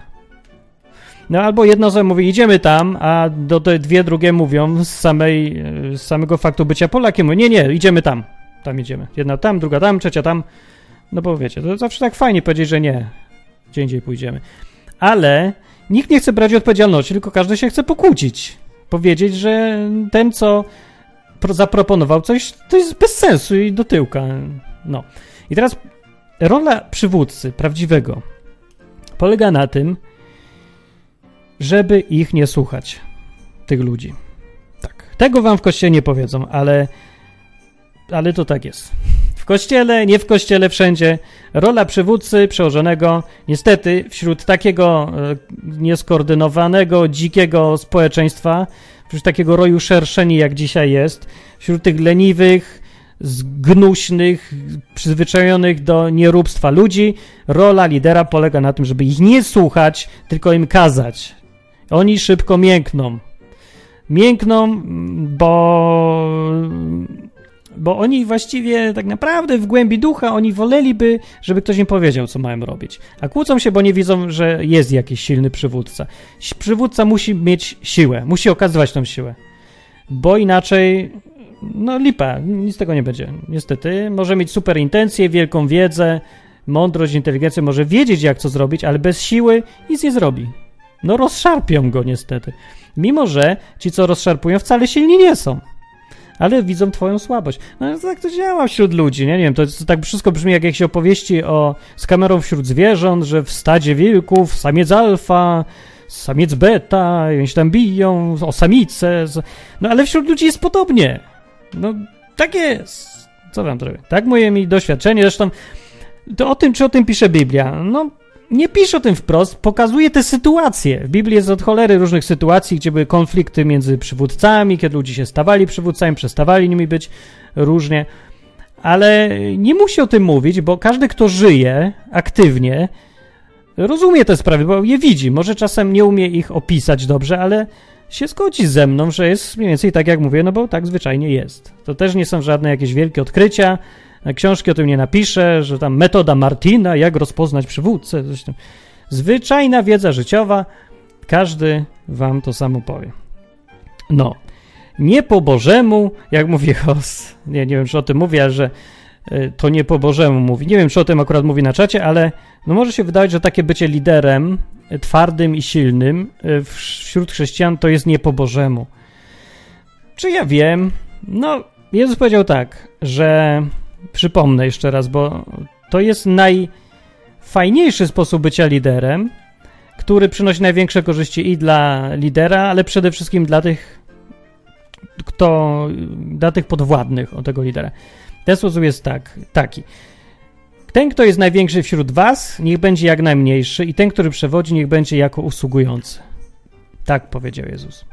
No albo jedna osoba mówi, idziemy tam, a do te dwie drugie mówią z, samej, z samego faktu bycia Polakiem, nie, nie, idziemy tam, tam idziemy. Jedna tam, druga tam, trzecia tam. No bo wiecie, to zawsze tak fajnie powiedzieć, że nie, gdzie indziej pójdziemy. Ale nikt nie chce brać odpowiedzialności, tylko każdy się chce pokłócić. Powiedzieć, że ten, co zaproponował coś, to jest bez sensu i do tyłka. No. I teraz rola przywódcy prawdziwego polega na tym, żeby ich nie słuchać, tych ludzi. Tak. Tego wam w kościele nie powiedzą, ale, ale to tak jest. W kościele, nie w kościele, wszędzie. Rola przywódcy przełożonego, niestety, wśród takiego e, nieskoordynowanego, dzikiego społeczeństwa, wśród takiego roju szerszeni, jak dzisiaj jest, wśród tych leniwych, zgnuśnych, przyzwyczajonych do nieróbstwa ludzi, rola lidera polega na tym, żeby ich nie słuchać, tylko im kazać. Oni szybko miękną. Miękną, bo bo oni właściwie tak naprawdę w głębi ducha oni woleliby, żeby ktoś im powiedział, co mają robić. A kłócą się, bo nie widzą, że jest jakiś silny przywódca. Przywódca musi mieć siłę, musi okazywać tą siłę. Bo inaczej, no lipa, nic z tego nie będzie. Niestety, może mieć super intencje, wielką wiedzę, mądrość, inteligencję, może wiedzieć, jak co zrobić, ale bez siły nic nie zrobi. No rozszarpią go niestety. Mimo, że ci, co rozszarpują, wcale silni nie są ale widzą twoją słabość. No tak to działa wśród ludzi, nie, nie wiem, to, to tak wszystko brzmi jak jakieś opowieści o, z kamerą wśród zwierząt, że w stadzie wilków samiec alfa, samiec beta, oni się tam biją, o samice, no ale wśród ludzi jest podobnie. No tak jest. Co wam zrobię? Tak moje mi doświadczenie, zresztą to o tym, czy o tym pisze Biblia, no nie pisze o tym wprost, pokazuje te sytuacje. W Biblii jest od cholery różnych sytuacji, gdzie były konflikty między przywódcami, kiedy ludzie się stawali przywódcami, przestawali nimi być różnie. Ale nie musi o tym mówić, bo każdy, kto żyje aktywnie, rozumie te sprawy, bo je widzi. Może czasem nie umie ich opisać dobrze, ale się zgodzi ze mną, że jest mniej więcej tak, jak mówię, no bo tak zwyczajnie jest. To też nie są żadne jakieś wielkie odkrycia, książki o tym nie napiszę, że tam metoda Martina, jak rozpoznać przywódcę, coś tam. Zwyczajna wiedza życiowa, każdy wam to samo powie. No, nie po Bożemu, jak mówi Hos, nie, nie wiem, czy o tym mówię, że y, to nie po Bożemu mówi. Nie wiem, czy o tym akurat mówi na czacie, ale no może się wydawać, że takie bycie liderem y, twardym i silnym y, wśród chrześcijan to jest nie po Bożemu. Czy ja wiem? No, Jezus powiedział tak, że przypomnę jeszcze raz, bo to jest najfajniejszy sposób bycia liderem, który przynosi największe korzyści i dla lidera, ale przede wszystkim dla tych, kto, dla tych podwładnych o tego lidera. Ten sposób jest tak, taki. Ten, kto jest największy wśród was, niech będzie jak najmniejszy i ten, który przewodzi, niech będzie jako usługujący. Tak powiedział Jezus.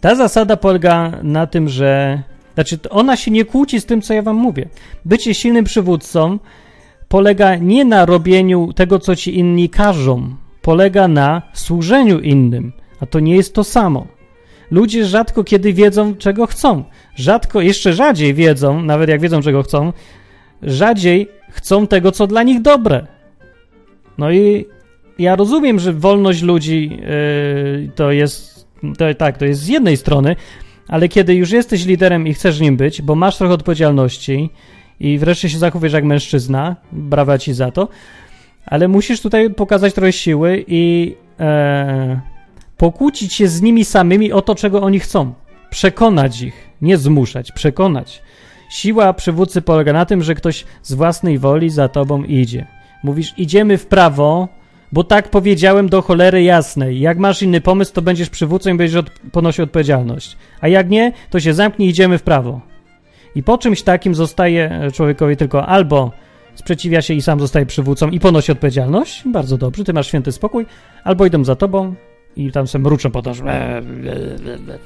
Ta zasada polega na tym, że znaczy, ona się nie kłóci z tym, co ja wam mówię. Bycie silnym przywódcą polega nie na robieniu tego, co ci inni każą, polega na służeniu innym, a to nie jest to samo. Ludzie rzadko kiedy wiedzą, czego chcą. Rzadko, jeszcze rzadziej wiedzą, nawet jak wiedzą, czego chcą, rzadziej chcą tego, co dla nich dobre. No i ja rozumiem, że wolność ludzi yy, to jest, to, tak, to jest z jednej strony, ale kiedy już jesteś liderem i chcesz nim być, bo masz trochę odpowiedzialności i wreszcie się zachowujesz jak mężczyzna, brawa ci za to, ale musisz tutaj pokazać trochę siły i e, pokłócić się z nimi samymi o to, czego oni chcą. Przekonać ich, nie zmuszać, przekonać. Siła przywódcy polega na tym, że ktoś z własnej woli za tobą idzie. Mówisz, idziemy w prawo, bo tak powiedziałem do cholery jasnej. Jak masz inny pomysł, to będziesz przywódcą i będziesz od ponosił odpowiedzialność. A jak nie, to się zamknij i idziemy w prawo. I po czymś takim zostaje człowiekowi tylko albo sprzeciwia się i sam zostaje przywódcą i ponosi odpowiedzialność, bardzo dobrze, ty masz święty spokój, albo idą za tobą i tam se mruczą po to, że...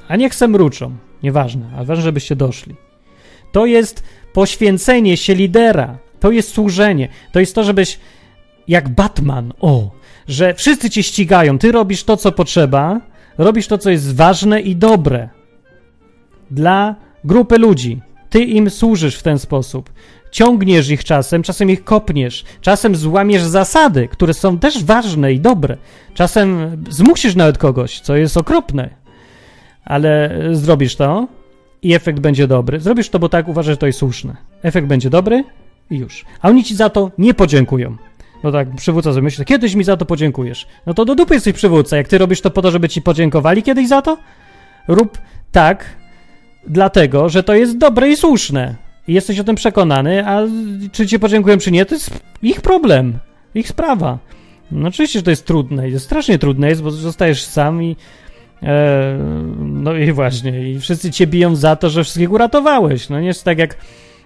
A niech se mruczą, nieważne, ale ważne, żebyście doszli. To jest poświęcenie się lidera, to jest służenie, to jest to, żebyś jak Batman, o, że wszyscy cię ścigają, ty robisz to, co potrzeba, robisz to, co jest ważne i dobre dla grupy ludzi. Ty im służysz w ten sposób. ciągniesz ich czasem, czasem ich kopniesz, czasem złamiesz zasady, które są też ważne i dobre. Czasem zmusisz nawet kogoś, co jest okropne, ale zrobisz to i efekt będzie dobry. Zrobisz to, bo tak uważasz, że to jest słuszne. Efekt będzie dobry i już. A oni ci za to nie podziękują. No tak, przywódca sobie myśli, kiedyś mi za to podziękujesz. No to do dupy jesteś przywódca. Jak ty robisz to po to, żeby ci podziękowali kiedyś za to, rób tak, dlatego, że to jest dobre i słuszne. I jesteś o tym przekonany, a czy ci podziękują, czy nie, to jest ich problem, ich sprawa. No oczywiście, że to jest trudne, jest strasznie trudne jest, bo zostajesz sam i e, no i właśnie, i wszyscy cię biją za to, że wszystkich uratowałeś. No nie jest tak jak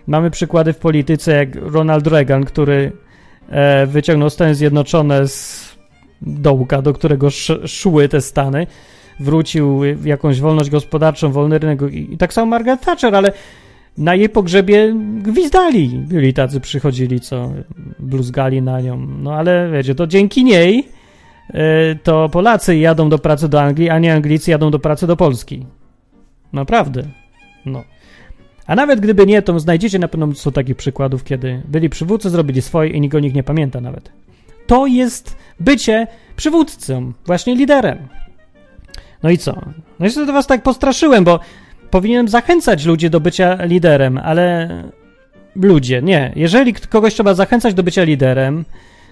mamy przykłady w polityce, jak Ronald Reagan, który wyciągnął Stany Zjednoczone z dołka, do którego sz, szły te Stany, wrócił w jakąś wolność gospodarczą, wolny rynek i, i tak samo Margaret Thatcher, ale na jej pogrzebie gwizdali. Byli tacy, przychodzili, co bluzgali na nią. No ale wiecie, to dzięki niej e, to Polacy jadą do pracy do Anglii, a nie Anglicy jadą do pracy do Polski. Naprawdę. No. A nawet gdyby nie, to znajdziecie na pewno mnóstwo takich przykładów, kiedy byli przywódcy, zrobili swoje i nikt nie pamięta nawet. To jest bycie przywódcą, właśnie liderem. No i co? No i to was tak postraszyłem, bo powinienem zachęcać ludzi do bycia liderem, ale ludzie, nie. Jeżeli kogoś trzeba zachęcać do bycia liderem,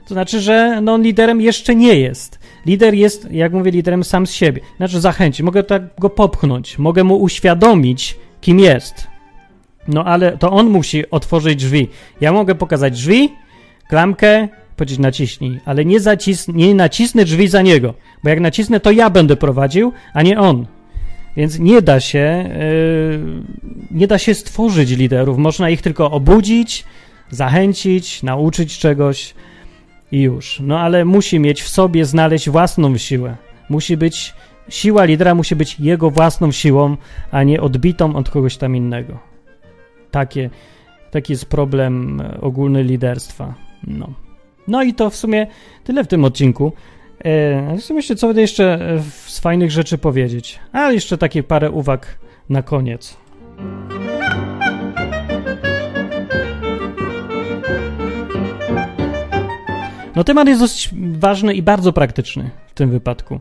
to znaczy, że no, liderem jeszcze nie jest. Lider jest, jak mówię, liderem sam z siebie. Znaczy zachęcić, mogę tak go popchnąć, mogę mu uświadomić, kim jest. No ale to on musi otworzyć drzwi. Ja mogę pokazać drzwi, klamkę, powiedzieć naciśnij, ale nie, zacis nie nacisnę drzwi za niego, bo jak nacisnę, to ja będę prowadził, a nie on. Więc nie da się, yy, nie da się stworzyć liderów. Można ich tylko obudzić, zachęcić, nauczyć czegoś i już. No ale musi mieć w sobie znaleźć własną siłę. Musi być, siła lidera musi być jego własną siłą, a nie odbitą od kogoś tam innego. Takie, taki jest problem e, ogólny liderstwa. No. no i to w sumie tyle w tym odcinku. E, w sumie jeszcze co jeszcze e, z fajnych rzeczy powiedzieć. A jeszcze takie parę uwag na koniec. No temat jest dość ważny i bardzo praktyczny w tym wypadku.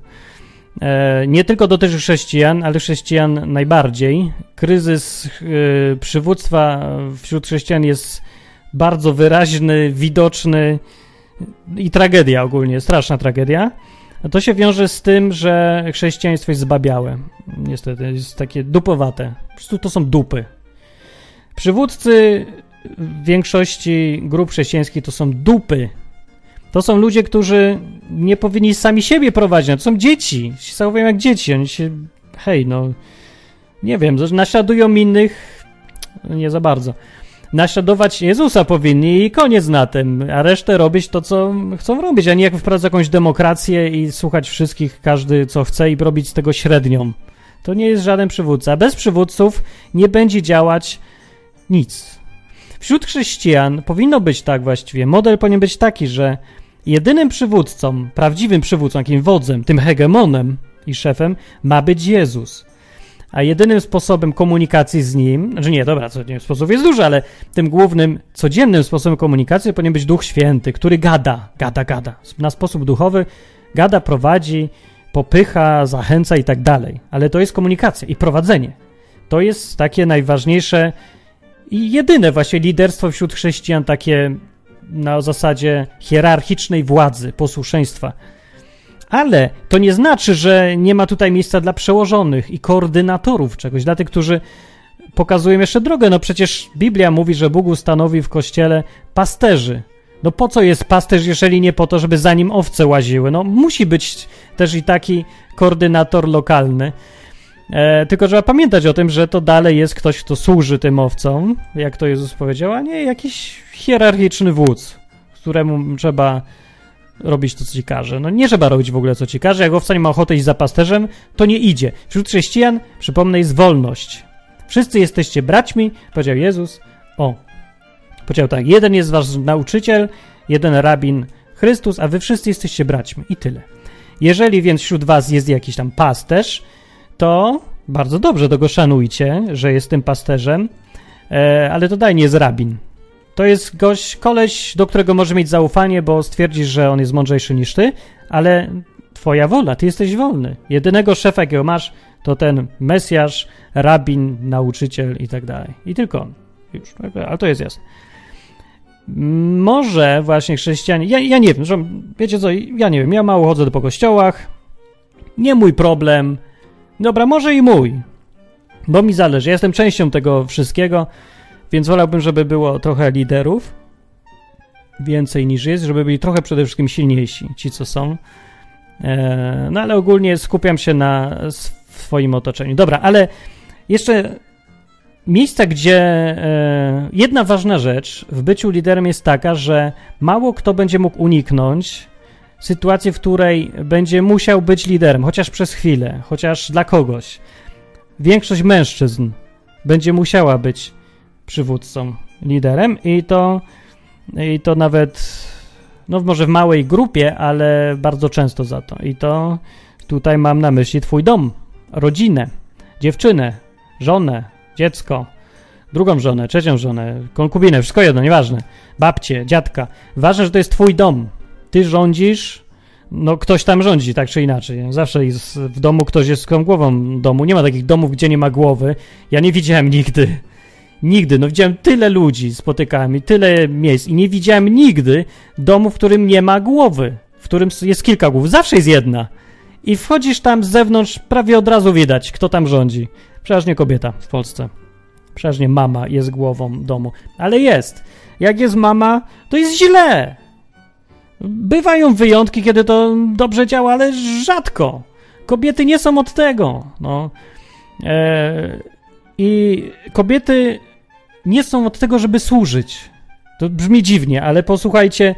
E, nie tylko dotyczy chrześcijan, ale chrześcijan najbardziej. Kryzys e, przywództwa wśród chrześcijan jest bardzo wyraźny, widoczny i tragedia ogólnie, straszna tragedia. To się wiąże z tym, że chrześcijaństwo jest zbabiałe. Niestety, jest takie dupowate. Po prostu to są dupy. Przywódcy większości grup chrześcijańskich to są dupy to są ludzie, którzy nie powinni sami siebie prowadzić. No, to są dzieci. Się zachowują jak dzieci. Oni się, hej, no, nie wiem, naśladują innych, nie za bardzo. Naśladować Jezusa powinni i koniec na tym, a resztę robić to, co chcą robić, a nie jak wprowadzać jakąś demokrację i słuchać wszystkich, każdy co chce i robić z tego średnią. To nie jest żaden przywódca. Bez przywódców nie będzie działać nic. Wśród chrześcijan powinno być tak właściwie. Model powinien być taki, że Jedynym przywódcą, prawdziwym przywódcą, jakim wodzem, tym hegemonem i szefem ma być Jezus. A jedynym sposobem komunikacji z nim, znaczy nie, dobra, co nie, sposób jest duży, ale tym głównym, codziennym sposobem komunikacji powinien być Duch Święty, który gada, gada, gada. Na sposób duchowy gada, prowadzi, popycha, zachęca i tak dalej. Ale to jest komunikacja i prowadzenie. To jest takie najważniejsze i jedyne właśnie liderstwo wśród chrześcijan, takie na zasadzie hierarchicznej władzy, posłuszeństwa. Ale to nie znaczy, że nie ma tutaj miejsca dla przełożonych i koordynatorów czegoś, dla tych, którzy pokazują jeszcze drogę. No przecież Biblia mówi, że Bóg ustanowi w kościele pasterzy. No po co jest pasterz, jeżeli nie po to, żeby za nim owce łaziły? No musi być też i taki koordynator lokalny. E, tylko trzeba pamiętać o tym, że to dalej jest ktoś, kto służy tym owcom, jak to Jezus powiedział, a nie jakiś hierarchiczny wódz, któremu trzeba robić to, co ci każe. No nie trzeba robić w ogóle, co ci każe. Jak owca nie ma ochoty iść za pasterzem, to nie idzie. Wśród chrześcijan, przypomnę, jest wolność. Wszyscy jesteście braćmi, powiedział Jezus. O, powiedział tak, jeden jest wasz nauczyciel, jeden rabin Chrystus, a wy wszyscy jesteście braćmi. I tyle. Jeżeli więc wśród was jest jakiś tam pasterz, to bardzo dobrze, to go szanujcie, że jest tym pasterzem, e, ale to daj nie jest rabin. To jest gość, koleś, do którego może mieć zaufanie, bo stwierdzisz, że on jest mądrzejszy niż ty, ale twoja wola, ty jesteś wolny. Jedynego szefa, jakiego masz, to ten Mesjasz, rabin, nauczyciel i tak dalej. I tylko on. Już, ale to jest jasne. Może właśnie chrześcijanie, ja, ja nie wiem, że, wiecie co, ja nie wiem, ja mało chodzę po kościołach, nie mój problem, dobra, może i mój, bo mi zależy, ja jestem częścią tego wszystkiego, więc wolałbym, żeby było trochę liderów, więcej niż jest, żeby byli trochę przede wszystkim silniejsi, ci co są, e, no ale ogólnie skupiam się na swoim otoczeniu. Dobra, ale jeszcze miejsca, gdzie e, jedna ważna rzecz w byciu liderem jest taka, że mało kto będzie mógł uniknąć sytuacji, w której będzie musiał być liderem, chociaż przez chwilę, chociaż dla kogoś. Większość mężczyzn będzie musiała być przywódcą, liderem i to, i to nawet, no może w małej grupie, ale bardzo często za to. I to tutaj mam na myśli twój dom, rodzinę, dziewczynę, żonę, dziecko, drugą żonę, trzecią żonę, konkubinę, wszystko jedno, nieważne, babcię, dziadka. Ważne, że to jest twój dom. Ty rządzisz, no ktoś tam rządzi, tak czy inaczej. Zawsze jest w domu ktoś jest z głową domu. Nie ma takich domów, gdzie nie ma głowy. Ja nie widziałem nigdy. Nigdy. No widziałem tyle ludzi, spotykałem i tyle miejsc i nie widziałem nigdy domu, w którym nie ma głowy, w którym jest kilka głów. Zawsze jest jedna. I wchodzisz tam z zewnątrz, prawie od razu widać, kto tam rządzi. Przeważnie kobieta w Polsce. Przeważnie mama jest głową domu. Ale jest. Jak jest mama, to jest źle. Bywają wyjątki, kiedy to dobrze działa, ale rzadko. Kobiety nie są od tego. No. E, I kobiety nie są od tego, żeby służyć. To brzmi dziwnie, ale posłuchajcie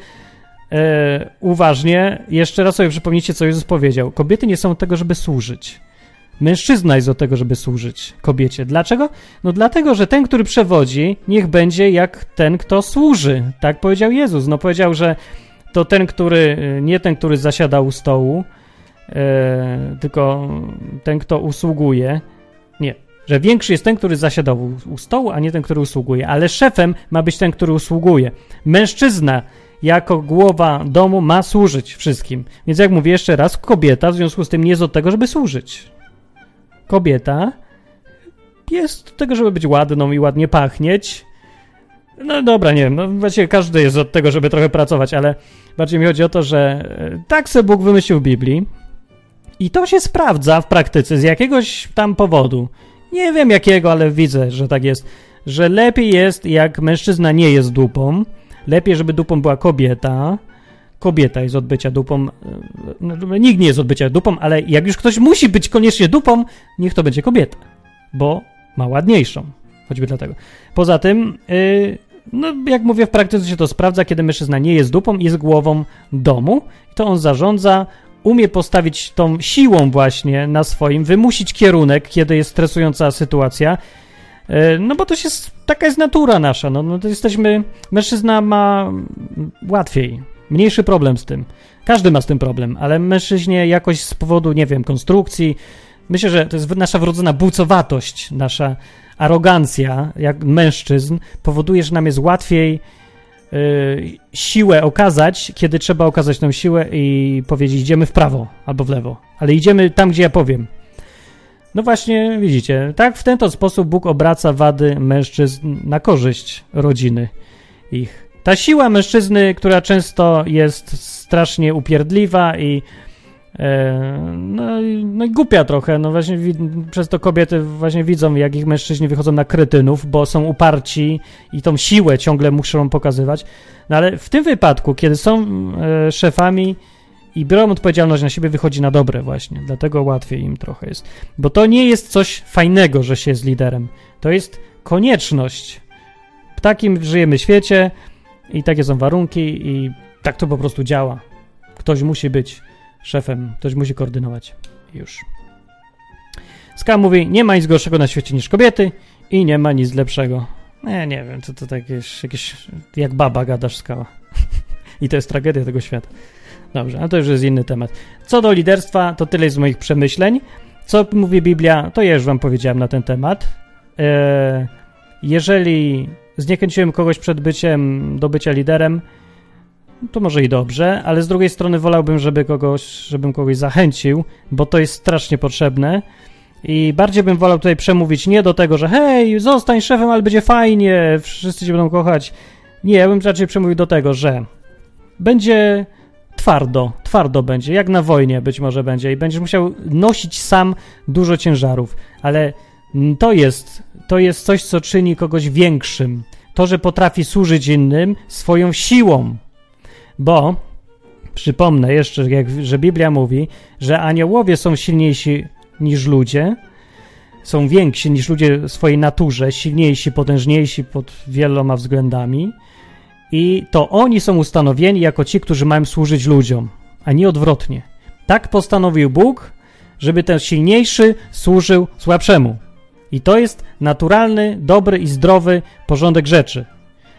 e, uważnie. Jeszcze raz sobie przypomnijcie, co Jezus powiedział. Kobiety nie są od tego, żeby służyć. Mężczyzna jest od tego, żeby służyć kobiecie. Dlaczego? No dlatego, że ten, który przewodzi, niech będzie jak ten, kto służy. Tak powiedział Jezus. No powiedział, że to ten, który, nie ten, który zasiada u stołu, e, tylko ten, kto usługuje. Nie, że większy jest ten, który zasiada u, u stołu, a nie ten, który usługuje. Ale szefem ma być ten, który usługuje. Mężczyzna jako głowa domu ma służyć wszystkim. Więc jak mówię jeszcze raz, kobieta w związku z tym nie jest od tego, żeby służyć kobieta jest do tego, żeby być ładną i ładnie pachnieć. No dobra, nie wiem, no właściwie każdy jest od tego, żeby trochę pracować, ale bardziej mi chodzi o to, że e, tak sobie Bóg wymyślił w Biblii i to się sprawdza w praktyce z jakiegoś tam powodu. Nie wiem jakiego, ale widzę, że tak jest, że lepiej jest, jak mężczyzna nie jest dupą, lepiej, żeby dupą była kobieta, kobieta jest od bycia dupą. E, no, nikt nie jest od bycia dupą, ale jak już ktoś musi być koniecznie dupą, niech to będzie kobieta, bo ma ładniejszą. Choćby dlatego. Poza tym, yy, no jak mówię, w praktyce się to sprawdza, kiedy mężczyzna nie jest dupą, jest głową domu, to on zarządza, umie postawić tą siłą właśnie na swoim, wymusić kierunek, kiedy jest stresująca sytuacja. Yy, no bo to się, taka jest natura nasza. No, no to jesteśmy, mężczyzna ma łatwiej Mniejszy problem z tym. Każdy ma z tym problem, ale mężczyźnie jakoś z powodu, nie wiem, konstrukcji, myślę, że to jest nasza wrodzona bucowatość, nasza arogancja, jak mężczyzn, powoduje, że nam jest łatwiej yy, siłę okazać, kiedy trzeba okazać tę siłę i powiedzieć, idziemy w prawo albo w lewo, ale idziemy tam, gdzie ja powiem. No właśnie, widzicie, tak w ten to sposób Bóg obraca wady mężczyzn na korzyść rodziny ich. Ta siła mężczyzny, która często jest strasznie upierdliwa i no, no i głupia trochę, no właśnie przez to kobiety właśnie widzą, jak ich mężczyźni wychodzą na kretynów, bo są uparci i tą siłę ciągle muszą pokazywać. No ale w tym wypadku, kiedy są e, szefami i biorą odpowiedzialność na siebie, wychodzi na dobre właśnie, dlatego łatwiej im trochę jest. Bo to nie jest coś fajnego, że się jest liderem. To jest konieczność. W takim żyjemy świecie, i takie są warunki i tak to po prostu działa. Ktoś musi być szefem, ktoś musi koordynować. Już. Ska mówi, nie ma nic gorszego na świecie niż kobiety i nie ma nic lepszego. Nie, nie wiem, to, to tak jakieś, jakieś jak baba gadasz skała. I to jest tragedia tego świata. Dobrze, a to już jest inny temat. Co do liderstwa, to tyle z moich przemyśleń. Co mówi Biblia, to ja już wam powiedziałem na ten temat. Eee, jeżeli zniechęciłem kogoś przed byciem do bycia liderem, to może i dobrze, ale z drugiej strony wolałbym, żeby kogoś, żebym kogoś zachęcił, bo to jest strasznie potrzebne. I bardziej bym wolał tutaj przemówić nie do tego, że hej, zostań szefem, ale będzie fajnie, wszyscy cię będą kochać. Nie, ja bym raczej przemówił do tego, że będzie twardo, twardo będzie, jak na wojnie być może będzie i będziesz musiał nosić sam dużo ciężarów, ale to jest, to jest coś, co czyni kogoś większym. To, że potrafi służyć innym swoją siłą. Bo, przypomnę jeszcze, że Biblia mówi, że aniołowie są silniejsi niż ludzie, są więksi niż ludzie w swojej naturze, silniejsi, potężniejsi pod wieloma względami i to oni są ustanowieni jako ci, którzy mają służyć ludziom, a nie odwrotnie. Tak postanowił Bóg, żeby ten silniejszy służył słabszemu. I to jest naturalny, dobry i zdrowy porządek rzeczy.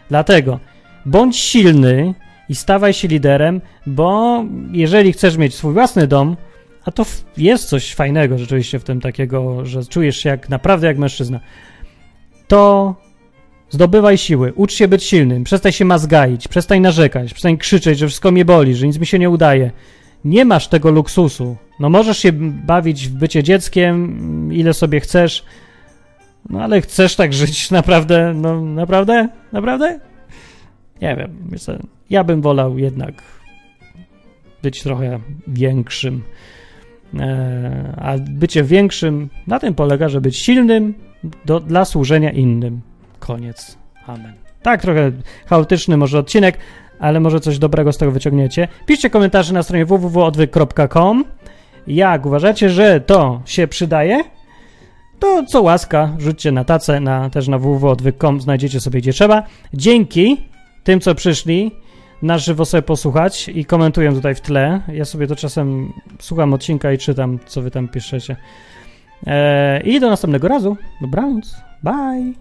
Dlatego bądź silny i stawaj się liderem, bo jeżeli chcesz mieć swój własny dom, a to jest coś fajnego rzeczywiście w tym takiego, że czujesz się jak naprawdę jak mężczyzna, to zdobywaj siły, ucz się być silnym, przestań się mazgaić, przestań narzekać, przestań krzyczeć, że wszystko mnie boli, że nic mi się nie udaje. Nie masz tego luksusu. No możesz się bawić w bycie dzieckiem, ile sobie chcesz, no ale chcesz tak żyć naprawdę, no naprawdę? Naprawdę? Nie wiem, myślę, ja bym wolał jednak być trochę większym. E, a bycie większym na tym polega, że być silnym do, dla służenia innym. Koniec. Amen. Tak, trochę chaotyczny może odcinek, ale może coś dobrego z tego wyciągniecie. Piszcie komentarze na stronie www.odwyk.com. Jak uważacie, że to się przydaje? To co łaska, rzućcie na tacę, na, też na www.odwyk.com, znajdziecie sobie gdzie trzeba. Dzięki tym, co przyszli na żywo sobie posłuchać i komentuję tutaj w tle. Ja sobie to czasem słucham odcinka i czytam, co wy tam piszecie. Eee, I do następnego razu. Dobranoc. Bye.